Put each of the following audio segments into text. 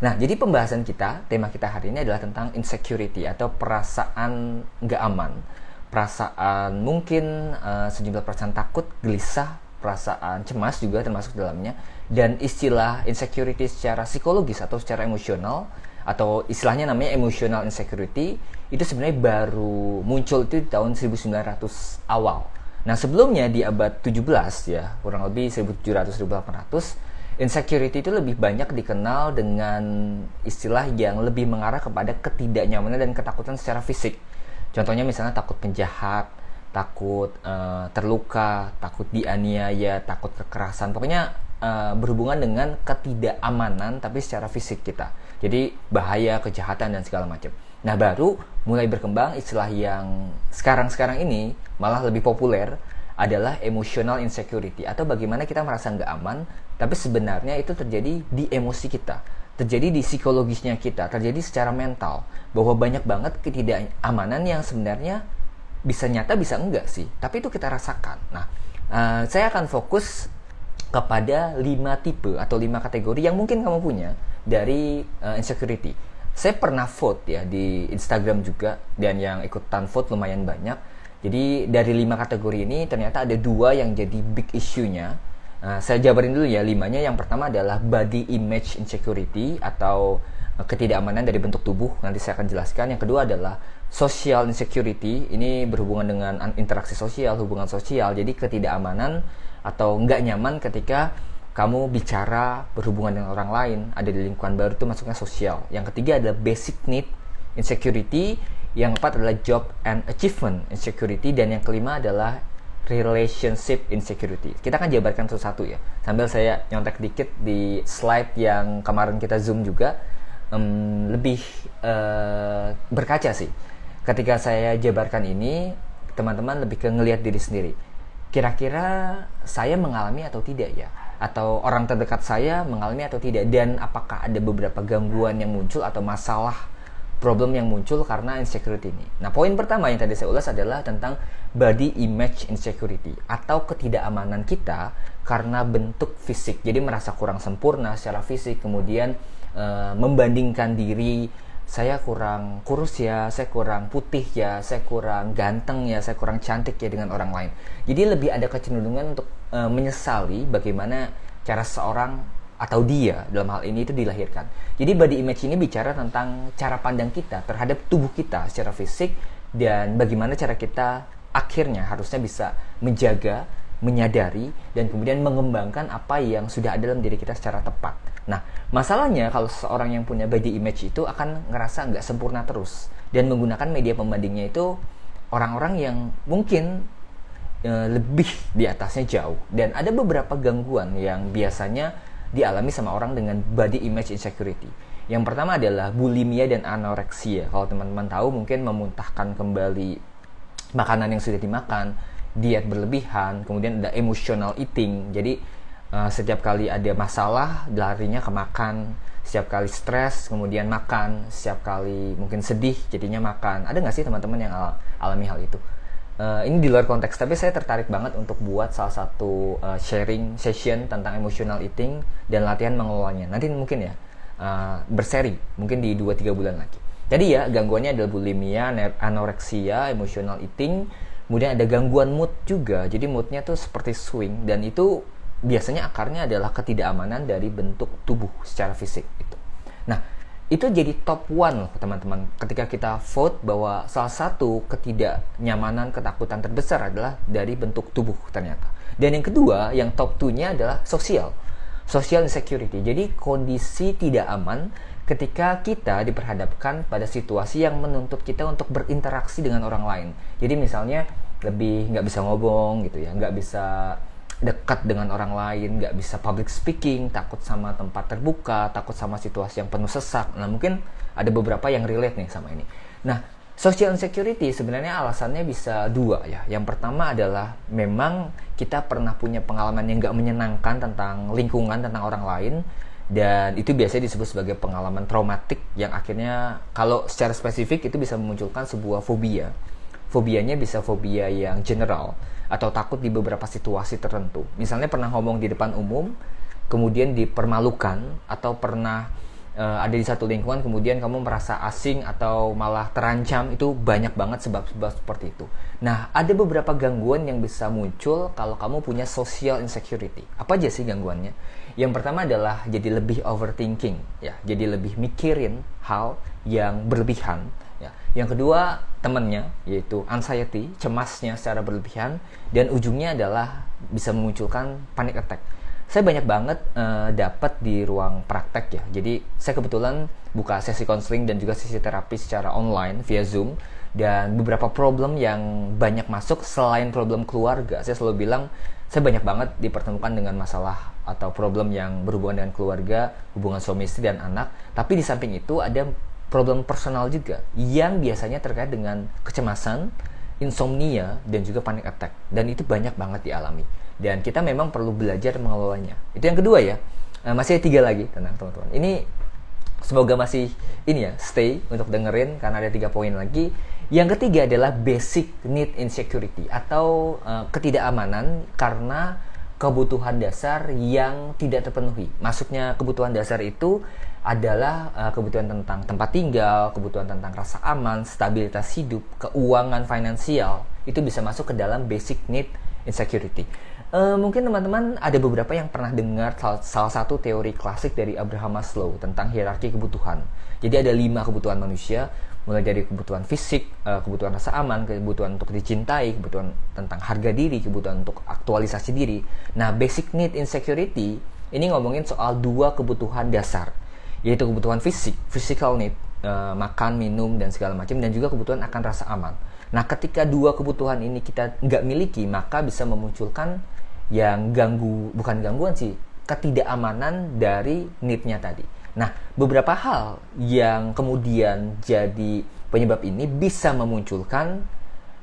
Nah, jadi pembahasan kita, tema kita hari ini adalah tentang insecurity atau perasaan nggak aman. Perasaan mungkin uh, sejumlah perasaan takut, gelisah, perasaan cemas juga termasuk dalamnya. Dan istilah insecurity secara psikologis atau secara emosional atau istilahnya namanya emotional insecurity itu sebenarnya baru muncul itu di tahun 1900 awal. Nah, sebelumnya di abad 17 ya, kurang lebih 1700-1800 insecurity itu lebih banyak dikenal dengan istilah yang lebih mengarah kepada ketidaknyamanan dan ketakutan secara fisik. Contohnya misalnya takut penjahat, takut uh, terluka, takut dianiaya, takut kekerasan. Pokoknya uh, berhubungan dengan ketidakamanan tapi secara fisik kita. Jadi bahaya, kejahatan dan segala macam. Nah, baru mulai berkembang istilah yang sekarang-sekarang ini malah lebih populer adalah emotional insecurity atau bagaimana kita merasa nggak aman tapi sebenarnya itu terjadi di emosi kita terjadi di psikologisnya kita terjadi secara mental bahwa banyak banget ketidakamanan yang sebenarnya bisa nyata bisa enggak sih? Tapi itu kita rasakan. Nah uh, saya akan fokus kepada lima tipe atau lima kategori yang mungkin kamu punya dari uh, insecurity. Saya pernah vote ya di Instagram juga dan yang ikutan vote lumayan banyak. Jadi dari lima kategori ini ternyata ada dua yang jadi big issue-nya Nah, saya jabarin dulu ya limanya. Yang pertama adalah body image insecurity atau uh, ketidakamanan dari bentuk tubuh. Nanti saya akan jelaskan. Yang kedua adalah social insecurity. Ini berhubungan dengan interaksi sosial, hubungan sosial. Jadi ketidakamanan atau nggak nyaman ketika kamu bicara berhubungan dengan orang lain, ada di lingkungan baru itu masuknya sosial. Yang ketiga adalah basic need insecurity. Yang keempat adalah job and achievement insecurity dan yang kelima adalah relationship insecurity. Kita akan jabarkan satu-satu ya. Sambil saya nyontek dikit di slide yang kemarin kita zoom juga um, lebih uh, berkaca sih. Ketika saya jabarkan ini, teman-teman lebih ke ngelihat diri sendiri. Kira-kira saya mengalami atau tidak ya? Atau orang terdekat saya mengalami atau tidak? Dan apakah ada beberapa gangguan yang muncul atau masalah problem yang muncul karena insecurity ini. Nah, poin pertama yang tadi saya ulas adalah tentang body image insecurity atau ketidakamanan kita karena bentuk fisik. Jadi merasa kurang sempurna secara fisik, kemudian e, membandingkan diri saya kurang kurus ya, saya kurang putih ya, saya kurang ganteng ya, saya kurang cantik ya dengan orang lain. Jadi lebih ada kecenderungan untuk e, menyesali bagaimana cara seorang atau dia dalam hal ini itu dilahirkan. Jadi body image ini bicara tentang cara pandang kita terhadap tubuh kita secara fisik dan bagaimana cara kita akhirnya harusnya bisa menjaga, menyadari dan kemudian mengembangkan apa yang sudah ada dalam diri kita secara tepat. Nah, masalahnya kalau seorang yang punya body image itu akan ngerasa nggak sempurna terus dan menggunakan media pembandingnya itu orang-orang yang mungkin e, lebih di atasnya jauh dan ada beberapa gangguan yang biasanya dialami sama orang dengan body image insecurity. Yang pertama adalah bulimia dan anoreksia. Kalau teman-teman tahu mungkin memuntahkan kembali makanan yang sudah dimakan, diet berlebihan, kemudian ada emotional eating. Jadi uh, setiap kali ada masalah larinya ke makan, setiap kali stres kemudian makan, setiap kali mungkin sedih jadinya makan. Ada nggak sih teman-teman yang al alami hal itu? Uh, ini di luar konteks tapi saya tertarik banget untuk buat salah satu uh, sharing session tentang emotional eating dan latihan mengelolanya. Nanti mungkin ya uh, berseri mungkin di 2-3 bulan lagi. Jadi ya gangguannya adalah bulimia anoreksia emotional eating kemudian ada gangguan mood juga. Jadi moodnya tuh seperti swing dan itu biasanya akarnya adalah ketidakamanan dari bentuk tubuh secara fisik itu nah itu jadi top one loh teman-teman. Ketika kita vote bahwa salah satu ketidaknyamanan ketakutan terbesar adalah dari bentuk tubuh ternyata. Dan yang kedua yang top two nya adalah sosial. Social insecurity jadi kondisi tidak aman ketika kita diperhadapkan pada situasi yang menuntut kita untuk berinteraksi dengan orang lain. Jadi misalnya lebih nggak bisa ngobong gitu ya nggak bisa dekat dengan orang lain, nggak bisa public speaking, takut sama tempat terbuka, takut sama situasi yang penuh sesak. Nah mungkin ada beberapa yang relate nih sama ini. Nah social insecurity sebenarnya alasannya bisa dua ya. Yang pertama adalah memang kita pernah punya pengalaman yang nggak menyenangkan tentang lingkungan, tentang orang lain, dan itu biasanya disebut sebagai pengalaman traumatik yang akhirnya kalau secara spesifik itu bisa memunculkan sebuah fobia. Fobianya bisa fobia yang general atau takut di beberapa situasi tertentu. Misalnya pernah ngomong di depan umum, kemudian dipermalukan atau pernah uh, ada di satu lingkungan kemudian kamu merasa asing atau malah terancam itu banyak banget sebab-sebab seperti itu. Nah, ada beberapa gangguan yang bisa muncul kalau kamu punya social insecurity. Apa aja sih gangguannya? Yang pertama adalah jadi lebih overthinking, ya, jadi lebih mikirin hal yang berlebihan. Ya. Yang kedua temannya yaitu anxiety, cemasnya secara berlebihan, dan ujungnya adalah bisa memunculkan panic attack saya banyak banget uh, dapat di ruang praktek ya. Jadi saya kebetulan buka sesi konseling dan juga sesi terapi secara online via Zoom dan beberapa problem yang banyak masuk selain problem keluarga. Saya selalu bilang saya banyak banget dipertemukan dengan masalah atau problem yang berhubungan dengan keluarga, hubungan suami istri dan anak. Tapi di samping itu ada problem personal juga yang biasanya terkait dengan kecemasan, insomnia dan juga panic attack. Dan itu banyak banget dialami. Dan kita memang perlu belajar mengelolanya. Itu yang kedua ya. Uh, masih ada tiga lagi. Tenang teman-teman. Ini semoga masih ini ya stay untuk dengerin karena ada tiga poin lagi. Yang ketiga adalah basic need insecurity atau uh, ketidakamanan karena kebutuhan dasar yang tidak terpenuhi. Maksudnya kebutuhan dasar itu adalah uh, kebutuhan tentang tempat tinggal, kebutuhan tentang rasa aman, stabilitas hidup, keuangan finansial. Itu bisa masuk ke dalam basic need insecurity. Uh, mungkin teman-teman ada beberapa yang pernah dengar salah, salah satu teori klasik dari Abraham Maslow tentang hierarki kebutuhan. Jadi ada lima kebutuhan manusia, mulai dari kebutuhan fisik, uh, kebutuhan rasa aman, kebutuhan untuk dicintai, kebutuhan tentang harga diri, kebutuhan untuk aktualisasi diri. Nah, basic need insecurity ini ngomongin soal dua kebutuhan dasar, yaitu kebutuhan fisik, physical need, uh, makan, minum dan segala macam, dan juga kebutuhan akan rasa aman. Nah, ketika dua kebutuhan ini kita nggak miliki, maka bisa memunculkan yang ganggu bukan gangguan sih ketidakamanan dari need-nya tadi. Nah, beberapa hal yang kemudian jadi penyebab ini bisa memunculkan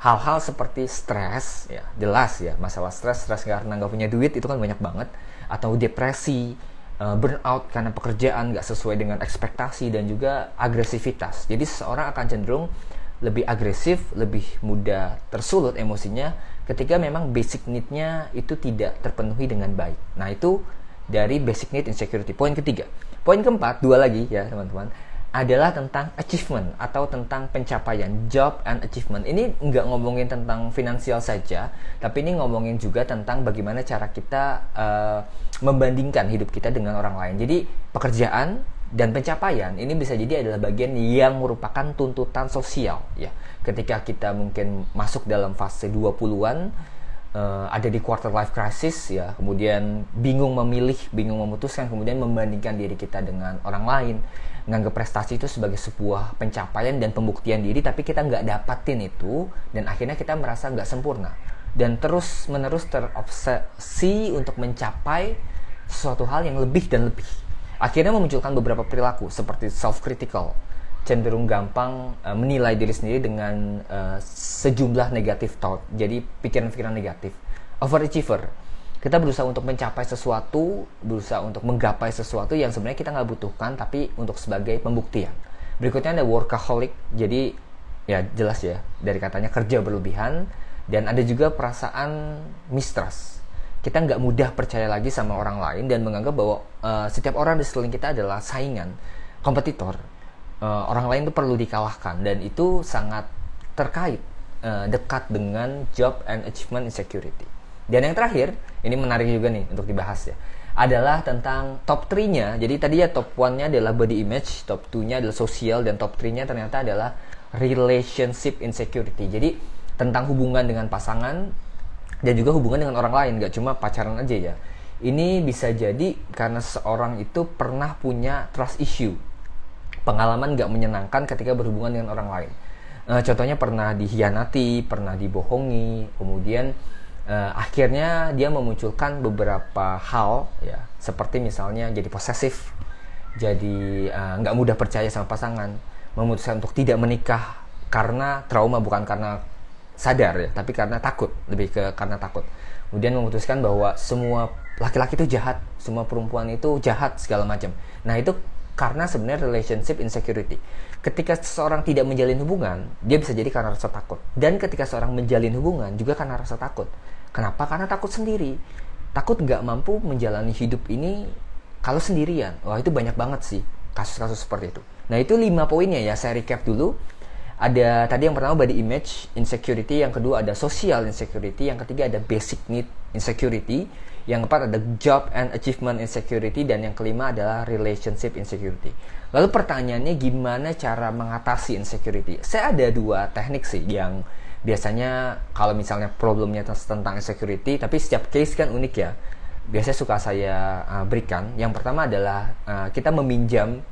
hal-hal seperti stres, ya jelas ya masalah stres, stres karena nggak punya duit itu kan banyak banget, atau depresi, uh, burnout karena pekerjaan nggak sesuai dengan ekspektasi dan juga agresivitas. Jadi seseorang akan cenderung lebih agresif, lebih mudah tersulut emosinya ketika memang basic need-nya itu tidak terpenuhi dengan baik. Nah, itu dari basic need insecurity. Poin ketiga. Poin keempat, dua lagi ya teman-teman, adalah tentang achievement atau tentang pencapaian, job and achievement. Ini nggak ngomongin tentang finansial saja, tapi ini ngomongin juga tentang bagaimana cara kita uh, membandingkan hidup kita dengan orang lain. Jadi pekerjaan dan pencapaian ini bisa jadi adalah bagian yang merupakan tuntutan sosial ya ketika kita mungkin masuk dalam fase 20-an uh, eh, ada di quarter life crisis ya kemudian bingung memilih bingung memutuskan kemudian membandingkan diri kita dengan orang lain nganggap prestasi itu sebagai sebuah pencapaian dan pembuktian diri tapi kita nggak dapatin itu dan akhirnya kita merasa nggak sempurna dan terus menerus terobsesi untuk mencapai sesuatu hal yang lebih dan lebih akhirnya memunculkan beberapa perilaku seperti self critical cenderung gampang uh, menilai diri sendiri dengan uh, sejumlah negatif thought. Jadi pikiran-pikiran negatif. Overachiever. Kita berusaha untuk mencapai sesuatu, berusaha untuk menggapai sesuatu yang sebenarnya kita nggak butuhkan, tapi untuk sebagai pembuktian. Berikutnya ada workaholic. Jadi ya jelas ya dari katanya kerja berlebihan dan ada juga perasaan mistrust. Kita nggak mudah percaya lagi sama orang lain dan menganggap bahwa uh, setiap orang di sekeliling kita adalah saingan, kompetitor uh, orang lain itu perlu dikalahkan dan itu sangat terkait uh, dekat dengan job and achievement insecurity. Dan yang terakhir, ini menarik juga nih untuk dibahas ya, adalah tentang top 3-nya. Jadi tadi ya top 1-nya adalah body image, top 2-nya adalah sosial, dan top 3-nya ternyata adalah relationship insecurity. Jadi tentang hubungan dengan pasangan dan juga hubungan dengan orang lain, gak cuma pacaran aja ya. Ini bisa jadi karena seorang itu pernah punya trust issue pengalaman gak menyenangkan ketika berhubungan dengan orang lain. Uh, contohnya pernah dihianati, pernah dibohongi, kemudian uh, akhirnya dia memunculkan beberapa hal ya, seperti misalnya jadi posesif, jadi uh, nggak mudah percaya sama pasangan, memutuskan untuk tidak menikah karena trauma bukan karena sadar ya, tapi karena takut, lebih ke karena takut. Kemudian memutuskan bahwa semua laki-laki itu jahat, semua perempuan itu jahat segala macam. Nah itu karena sebenarnya relationship insecurity. Ketika seseorang tidak menjalin hubungan, dia bisa jadi karena rasa takut. Dan ketika seorang menjalin hubungan juga karena rasa takut. Kenapa? Karena takut sendiri. Takut nggak mampu menjalani hidup ini kalau sendirian. Wah itu banyak banget sih kasus-kasus seperti itu. Nah itu lima poinnya ya saya recap dulu. Ada tadi yang pertama body image insecurity, yang kedua ada social insecurity, yang ketiga ada basic need insecurity, yang keempat ada job and achievement insecurity, dan yang kelima adalah relationship insecurity. Lalu pertanyaannya gimana cara mengatasi insecurity? Saya ada dua teknik sih yang biasanya kalau misalnya problemnya tentang insecurity, tapi setiap case kan unik ya. Biasanya suka saya uh, berikan. Yang pertama adalah uh, kita meminjam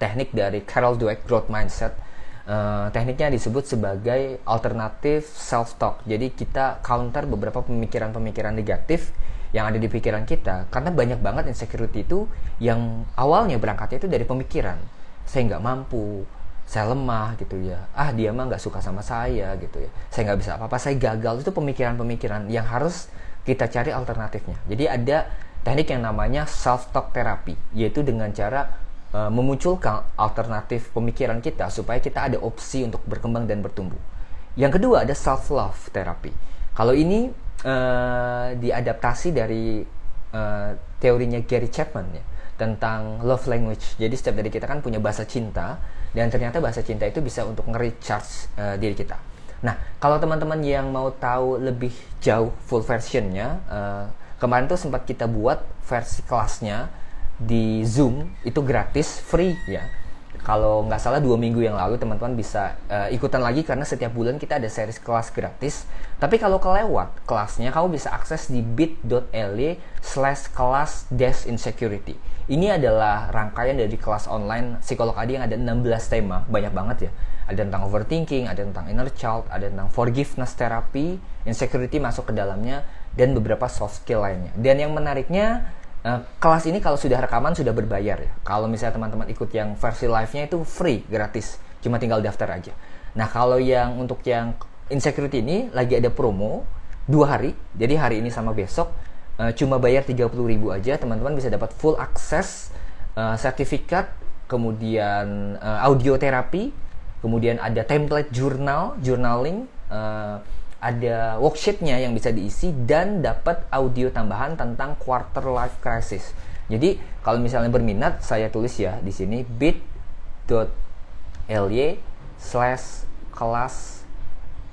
teknik dari Carol Dweck growth mindset Uh, tekniknya disebut sebagai alternatif self talk. Jadi kita counter beberapa pemikiran-pemikiran negatif yang ada di pikiran kita karena banyak banget insecurity itu yang awalnya berangkatnya itu dari pemikiran. Saya nggak mampu, saya lemah gitu ya. Ah dia mah nggak suka sama saya gitu ya. Saya nggak bisa apa-apa, saya gagal itu pemikiran-pemikiran yang harus kita cari alternatifnya. Jadi ada teknik yang namanya self talk terapi, yaitu dengan cara uh, memunculkan alternatif pemikiran kita supaya kita ada opsi untuk berkembang dan bertumbuh. Yang kedua ada self love terapi. Kalau ini uh, diadaptasi dari uh, teorinya Gary Chapman ya tentang love language. Jadi setiap dari kita kan punya bahasa cinta dan ternyata bahasa cinta itu bisa untuk nge-recharge uh, diri kita. Nah, kalau teman-teman yang mau tahu lebih jauh full versionnya, uh, kemarin tuh sempat kita buat versi kelasnya di Zoom itu gratis free ya kalau nggak salah dua minggu yang lalu teman-teman bisa uh, ikutan lagi karena setiap bulan kita ada series kelas gratis. Tapi kalau kelewat kelasnya kamu bisa akses di bit.ly slash kelas dash insecurity. Ini adalah rangkaian dari kelas online psikolog adi yang ada 16 tema. Banyak banget ya. Ada tentang overthinking ada tentang inner child ada tentang forgiveness therapy insecurity masuk ke dalamnya dan beberapa soft skill lainnya. Dan yang menariknya Uh, kelas ini kalau sudah rekaman sudah berbayar ya. Kalau misalnya teman-teman ikut yang versi live-nya itu free, gratis. Cuma tinggal daftar aja. Nah, kalau yang untuk yang insecurity ini lagi ada promo dua hari. Jadi hari ini sama besok uh, cuma bayar 30.000 aja, teman-teman bisa dapat full akses uh, sertifikat, kemudian uh, audio terapi, kemudian ada template jurnal, journaling, uh, ada worksheetnya yang bisa diisi dan dapat audio tambahan tentang quarter life crisis. Jadi kalau misalnya berminat, saya tulis ya di sini bit.ly slash kelas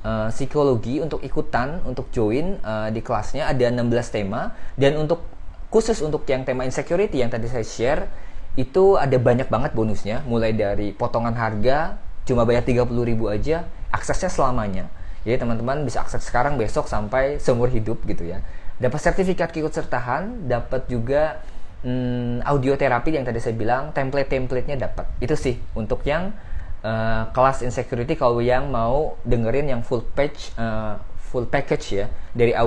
uh, psikologi untuk ikutan, untuk join uh, di kelasnya ada 16 tema. Dan untuk khusus untuk yang tema insecurity yang tadi saya share itu ada banyak banget bonusnya. Mulai dari potongan harga cuma bayar 30.000 aja aksesnya selamanya jadi teman-teman bisa akses sekarang, besok sampai seumur hidup gitu ya. Dapat sertifikat keikutsertaan, dapat juga hmm, audio terapi yang tadi saya bilang, template-templatenya dapat. Itu sih untuk yang uh, kelas insecurity kalau yang mau dengerin yang full page, uh, full package ya dari audio